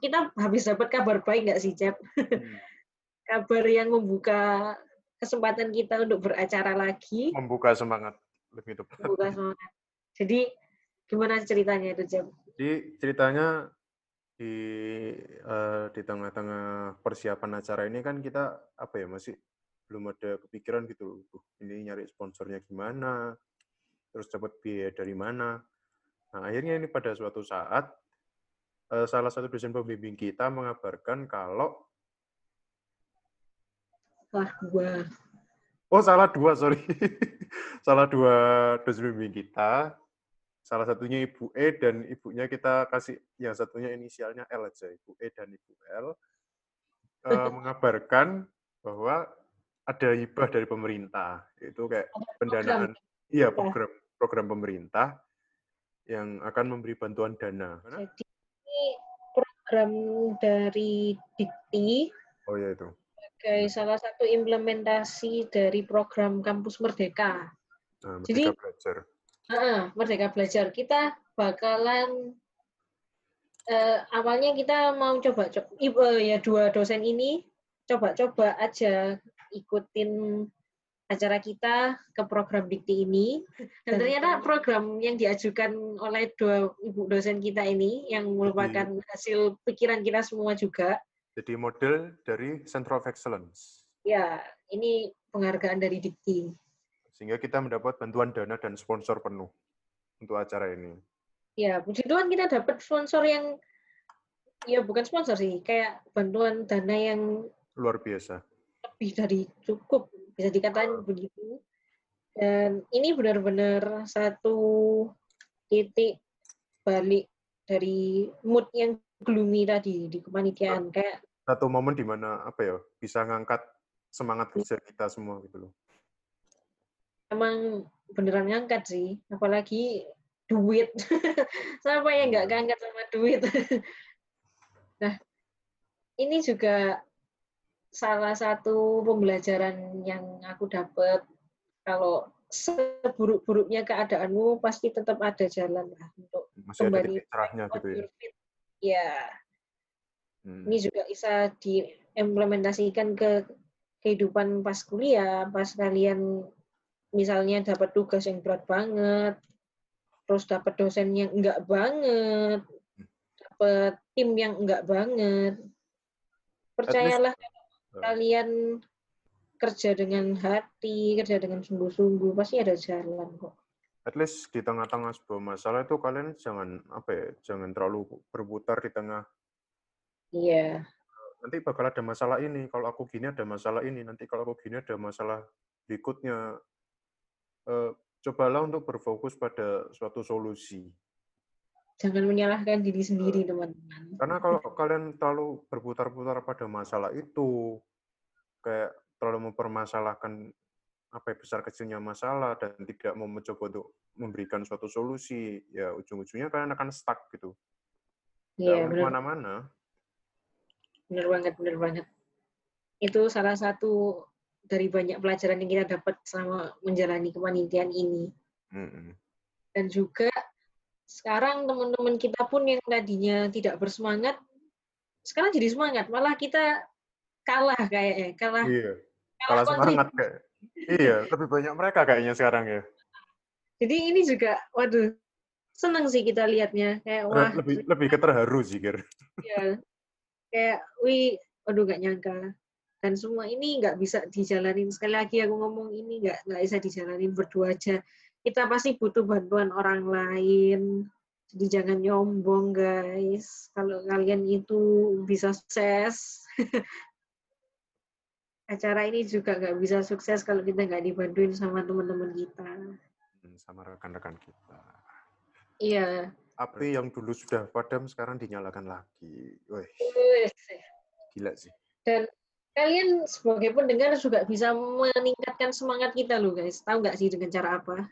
kita habis dapat kabar baik nggak sih, Cep? Hmm. kabar yang membuka kesempatan kita untuk beracara lagi. Membuka semangat lebih tepat. Membuka semangat. Jadi gimana ceritanya itu Jam? Jadi ceritanya di uh, di tengah-tengah persiapan acara ini kan kita apa ya masih belum ada kepikiran gitu tuh ini nyari sponsornya gimana terus dapat biaya dari mana nah akhirnya ini pada suatu saat uh, salah satu dosen pembimbing kita mengabarkan kalau Salah dua. Oh, salah dua, sorry. salah dua dosen bimbing kita. Salah satunya Ibu E dan ibunya kita kasih yang satunya inisialnya L aja, Ibu E dan Ibu L. Uh, mengabarkan bahwa ada hibah dari pemerintah. Itu kayak pendanaan. Iya, program program pemerintah yang akan memberi bantuan dana. Jadi ini program dari Dikti. Oh ya itu sebagai salah satu implementasi dari program Kampus Merdeka. Nah, Merdeka Jadi, Belajar. Uh, Merdeka Belajar. Kita bakalan uh, awalnya kita mau coba, coba uh, ya dua dosen ini coba-coba aja ikutin acara kita ke program Dikti ini. Dan ternyata program yang diajukan oleh dua ibu dosen kita ini yang merupakan hasil pikiran kita semua juga jadi model dari Center of Excellence. Ya, ini penghargaan dari Dikti. Sehingga kita mendapat bantuan dana dan sponsor penuh untuk acara ini. Ya, puji Tuhan kita dapat sponsor yang ya bukan sponsor sih, kayak bantuan dana yang luar biasa. Lebih dari cukup, bisa dikatakan begitu. Dan ini benar-benar satu titik balik dari mood yang gloomy tadi di kepanitiaan kayak satu momen di mana apa ya bisa ngangkat semangat iya. kerja kita semua gitu loh. Emang beneran ngangkat sih, apalagi duit. Siapa yang nggak ngangkat iya. sama duit? nah, ini juga salah satu pembelajaran yang aku dapat kalau seburuk-buruknya keadaanmu pasti tetap ada jalan lah untuk Masih kembali ada cerahnya gitu ya. Ya. Hmm. Ini juga bisa diimplementasikan ke kehidupan pas kuliah, pas kalian misalnya dapat tugas yang berat banget, terus dapat dosen yang enggak banget, dapat tim yang enggak banget. Percayalah kalian kerja dengan hati, kerja dengan sungguh-sungguh, pasti ada jalan kok. At least di tengah-tengah sebuah masalah itu kalian jangan apa ya, jangan terlalu berputar di tengah. Iya. Nanti bakal ada masalah ini. Kalau aku gini ada masalah ini. Nanti kalau aku gini ada masalah berikutnya. Uh, cobalah untuk berfokus pada suatu solusi. Jangan menyalahkan diri sendiri, teman-teman. Karena kalau kalian terlalu berputar-putar pada masalah itu, kayak terlalu mempermasalahkan apa ya, besar kecilnya masalah dan tidak mau mencoba untuk memberikan suatu solusi, ya ujung-ujungnya kalian akan stuck gitu. Iya, benar. mana-mana. Benar banget, benar banget. Itu salah satu dari banyak pelajaran yang kita dapat selama menjalani kepanitiaan ini. Mm-hmm. Dan juga sekarang teman-teman kita pun yang tadinya tidak bersemangat, sekarang jadi semangat. Malah kita kalah kayaknya, kalah. Iya kalah semangat kayak. Iya, lebih banyak mereka kayaknya sekarang ya. Jadi ini juga, waduh, senang sih kita lihatnya kayak wah. Lebih lebih keterharu sih, Ger. Iya. Kayak, wih, waduh gak nyangka. Dan semua ini nggak bisa dijalanin. Sekali lagi aku ngomong ini nggak nggak bisa dijalanin berdua aja. Kita pasti butuh bantuan orang lain. Jadi jangan nyombong guys. Kalau kalian itu bisa sukses, acara ini juga nggak bisa sukses kalau kita nggak dibantuin sama teman-teman kita. Hmm, sama rekan-rekan kita. Iya. Api yang dulu sudah padam sekarang dinyalakan lagi. Wih. Gila sih. Dan kalian sebagai pendengar juga bisa meningkatkan semangat kita loh guys. Tahu nggak sih dengan cara apa?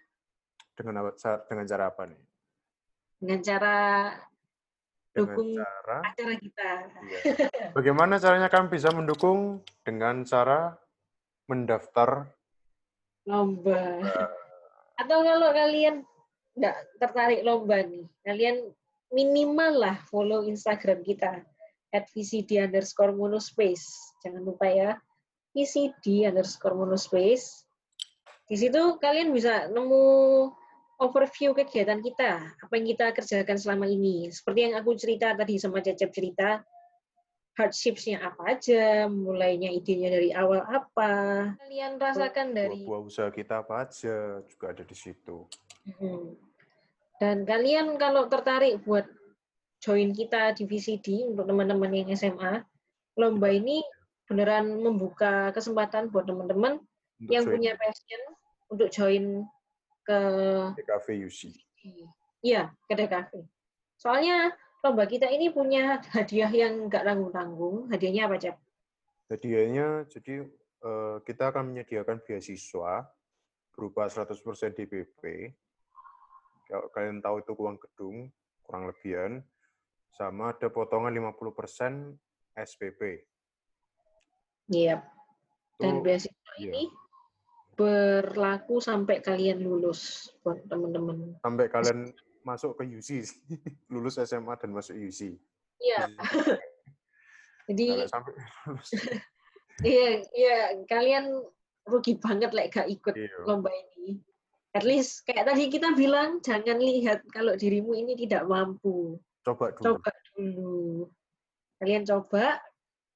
Dengan apa, dengan cara apa nih? Dengan cara Dengan dukung cara acara kita. iya. Bagaimana caranya kalian bisa mendukung dengan cara mendaftar lomba. Atau kalau kalian nggak tertarik lomba nih, kalian minimal lah follow Instagram kita at VCD underscore monospace. Jangan lupa ya, VCD underscore monospace. Di situ kalian bisa nemu overview kegiatan kita, apa yang kita kerjakan selama ini. Seperti yang aku cerita tadi sama Cecep cerita, hardships-nya apa aja, mulainya idenya dari awal apa. Kalian rasakan dari... buah usaha kita apa aja juga ada di situ. Hmm. Dan kalian kalau tertarik buat join kita di VCD untuk teman-teman yang SMA, lomba ini beneran membuka kesempatan buat teman-teman yang join. punya passion untuk join ke DKV UC. Iya, ke DKV. Soalnya lomba kita ini punya hadiah yang nggak tanggung-tanggung. Hadiahnya apa, Cep? Hadiahnya, jadi eh, kita akan menyediakan beasiswa berupa 100% DPP. Kalau kalian tahu itu uang gedung, kurang lebihan. Sama ada potongan 50% SPP. Iya. Dan beasiswa iya. ini berlaku sampai kalian lulus buat teman-teman. Sampai kalian masuk ke UC, lulus SMA dan masuk UC. Iya. Jadi sampai Iya, iya kalian rugi banget like gak ikut iya. lomba ini. At least kayak tadi kita bilang jangan lihat kalau dirimu ini tidak mampu. Coba dulu. Coba dulu. Kalian coba,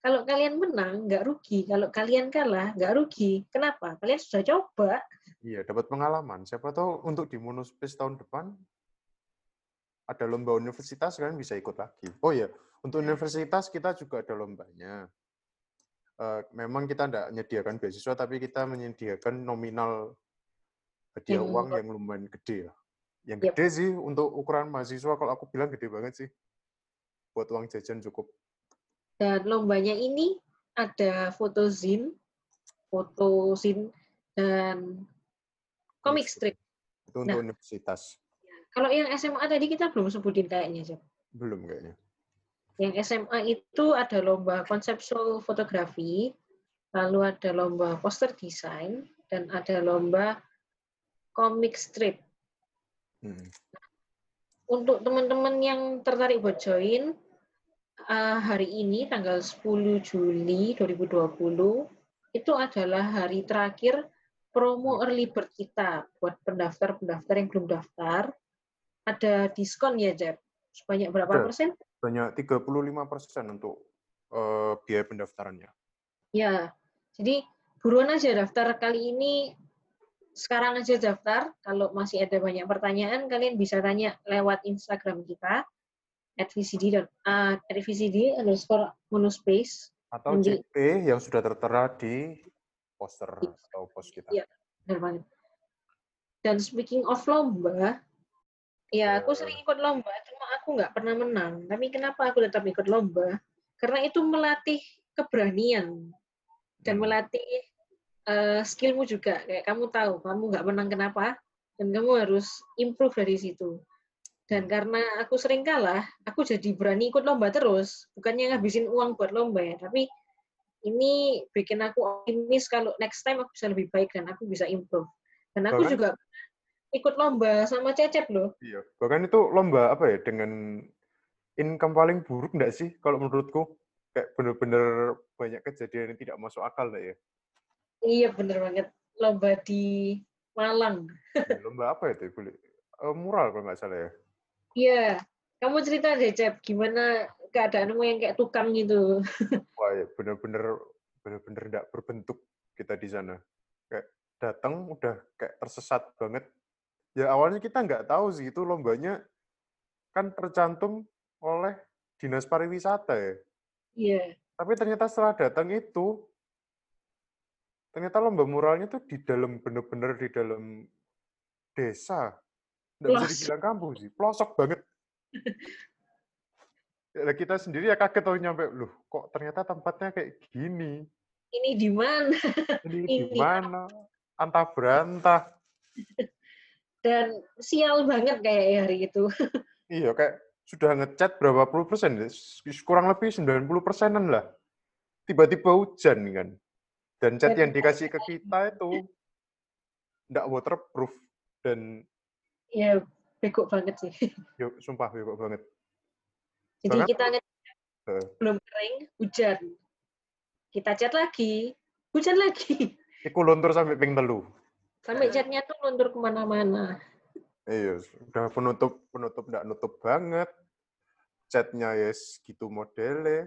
kalau kalian menang, nggak rugi. Kalau kalian kalah, nggak rugi. Kenapa? Kalian sudah coba. Iya, dapat pengalaman. Siapa tahu untuk di Monospes tahun depan ada lomba universitas, kalian bisa ikut lagi. Oh ya, untuk iya. universitas kita juga ada lombanya. Uh, memang kita tidak menyediakan beasiswa, tapi kita menyediakan nominal hadiah uang yang lumayan gede lah. Yang gede yep. sih untuk ukuran mahasiswa, kalau aku bilang gede banget sih. Buat uang jajan cukup dan lombanya ini ada foto zin, foto zin dan komik strip. Itu untuk nah, universitas. Kalau yang SMA tadi kita belum sebutin kayaknya, Jep. Belum kayaknya. Yang SMA itu ada lomba konseptual fotografi, lalu ada lomba poster design, dan ada lomba komik strip. Hmm. Untuk teman-teman yang tertarik buat join, uh, hari ini tanggal 10 Juli 2020 itu adalah hari terakhir promo early bird kita buat pendaftar-pendaftar yang belum daftar. Ada diskon ya, Jeb? Sebanyak berapa persen? Banyak 35 persen untuk uh, biaya pendaftarannya. Ya, jadi buruan aja daftar kali ini sekarang aja daftar. Kalau masih ada banyak pertanyaan, kalian bisa tanya lewat Instagram kita at vcd uh, at vcd underscore monospace atau CP yang sudah tertera di poster iya. atau post kita. Iya, benar banget. Dan speaking of lomba, ya aku sering ikut lomba, cuma aku nggak pernah menang. Tapi kenapa aku tetap ikut lomba? Karena itu melatih keberanian dan hmm. melatih uh, skillmu juga. Kayak kamu tahu, kamu nggak menang kenapa, dan kamu harus improve dari situ. Dan karena aku sering kalah, aku jadi berani ikut lomba terus. Bukannya ngabisin uang buat lomba ya, tapi ini bikin aku optimis kalau next time aku bisa lebih baik dan aku bisa improve. Dan aku bahkan, juga ikut lomba sama Cecep loh. Iya, bahkan itu lomba apa ya, dengan income paling buruk enggak sih kalau menurutku? Kayak bener-bener banyak kejadian yang tidak masuk akal enggak ya? Iya, bener banget. Lomba di Malang. Ya, lomba apa itu? Uh, mural kalau nggak salah ya? Iya, kamu cerita deh, Cep, gimana keadaanmu yang kayak tukang gitu. Wah, ya bener-bener bener-bener tidak berbentuk kita di sana. Kayak datang udah kayak tersesat banget. Ya awalnya kita nggak tahu sih itu lombanya kan tercantum oleh dinas pariwisata ya. Iya. Tapi ternyata setelah datang itu ternyata lomba muralnya tuh di dalam bener-bener di dalam desa. Nggak bisa dibilang kampung sih, pelosok banget. ya, kita sendiri ya kaget tuh nyampe, loh kok ternyata tempatnya kayak gini. ini di mana? Ini di mana? Antah berantah. Dan sial banget kayak hari itu. Iya, kayak sudah ngechat berapa puluh persen? Kurang lebih 90 persenan lah. Tiba-tiba hujan kan. Dan chat yang dikasih ke kita itu nggak waterproof dan ya bego banget sih. Yuk, sumpah bego banget. Jadi banget. kita uh. belum kering, hujan. Kita chat lagi, hujan lagi. Iku luntur sampai ping telu. Sampai chatnya tuh luntur ke mana-mana. Iya, udah penutup penutup nggak nutup banget. Chatnya ya yes, gitu modelnya.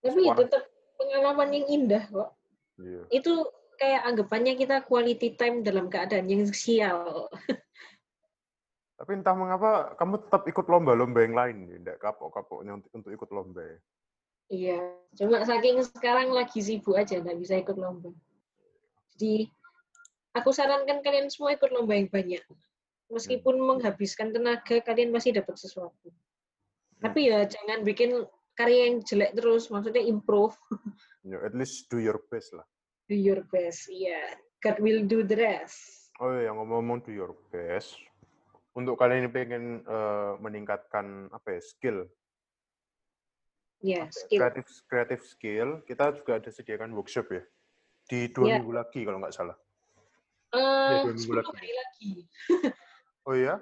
Tapi tetap pengalaman yang indah kok. Iya. Itu kayak anggapannya kita quality time dalam keadaan yang sial. Tapi entah mengapa kamu tetap ikut lomba-lomba yang lain, tidak kapok-kapoknya untuk ikut lomba. Iya, cuma saking sekarang lagi sibuk aja, nggak bisa ikut lomba. Jadi aku sarankan kalian semua ikut lomba yang banyak. Meskipun hmm. menghabiskan tenaga, kalian masih dapat sesuatu. Hmm. Tapi ya jangan bikin karya yang jelek terus, maksudnya improve. Yeah, at least do your best lah. Do your best, iya. Yeah. God will do the rest. Oh iya, ngomong-ngomong do your best. Untuk kalian yang pengen uh, meningkatkan apa ya, skill. Ya, yeah, skill. Kreatif, kreatif skill, kita juga ada sediakan workshop ya. Di dua yeah. minggu lagi kalau nggak salah. Uh, ya, hari lagi. oh iya?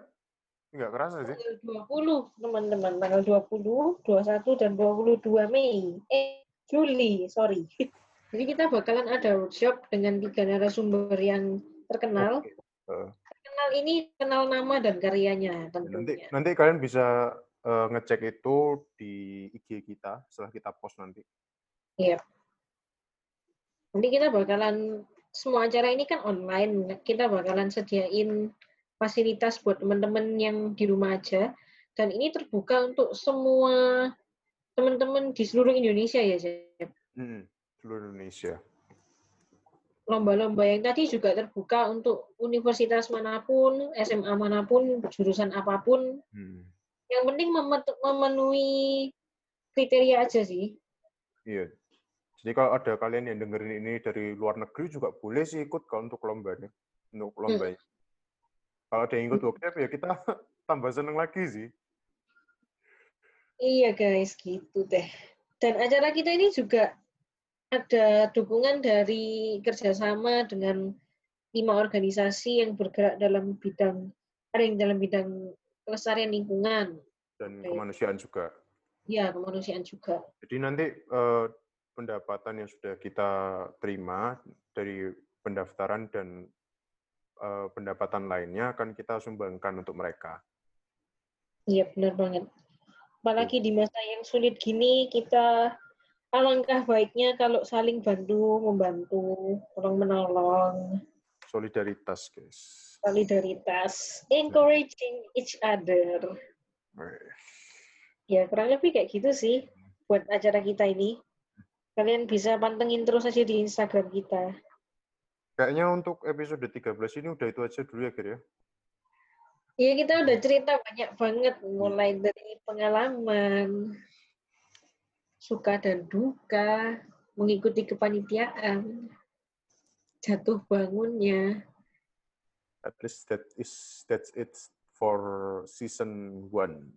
Nggak kerasa sih. Tanggal 20, teman-teman. Tanggal 20, 21, dan 22 Mei. Eh, Juli, sorry. Jadi kita bakalan ada workshop dengan tiga narasumber yang terkenal. Okay. Uh. Terkenal ini kenal nama dan karyanya tentunya. Nanti, nanti kalian bisa uh, ngecek itu di IG kita setelah kita post nanti. Iya. Yep. Nanti kita bakalan semua acara ini kan online, kita bakalan sediain fasilitas buat teman-teman yang di rumah aja. Dan ini terbuka untuk semua teman-teman di seluruh Indonesia ya, Jeb? Hmm, seluruh Indonesia. Lomba-lomba yang tadi juga terbuka untuk universitas mana pun, SMA mana pun, jurusan apa pun. Hmm. Yang penting memenuhi kriteria aja sih. Iya, jadi kalau ada kalian yang dengerin ini dari luar negeri juga boleh sih ikut kalau untuk lombanya, untuk lombanya. Hmm. Kalau ada yang ikut workshop ya kita tambah seneng lagi sih. Iya guys, gitu deh. Dan acara kita ini juga ada dukungan dari kerjasama dengan lima organisasi yang bergerak dalam bidang ada yang dalam bidang kelestarian lingkungan dan kemanusiaan juga. Iya, kemanusiaan juga. Jadi nanti uh, pendapatan yang sudah kita terima dari pendaftaran dan uh, pendapatan lainnya akan kita sumbangkan untuk mereka. Iya, benar banget. Apalagi di masa yang sulit gini, kita alangkah baiknya kalau saling bantu, membantu, tolong menolong. Solidaritas, guys. Solidaritas. Encouraging each other. Ya, kurang lebih kayak gitu sih buat acara kita ini. Kalian bisa pantengin terus aja di Instagram kita. Kayaknya untuk episode 13 ini udah itu aja dulu ya, Gir ya? Iya, kita udah cerita banyak banget. Mulai hmm. dari pengalaman, suka dan duka, mengikuti kepanitiaan, jatuh bangunnya. At least that is that's it for season one.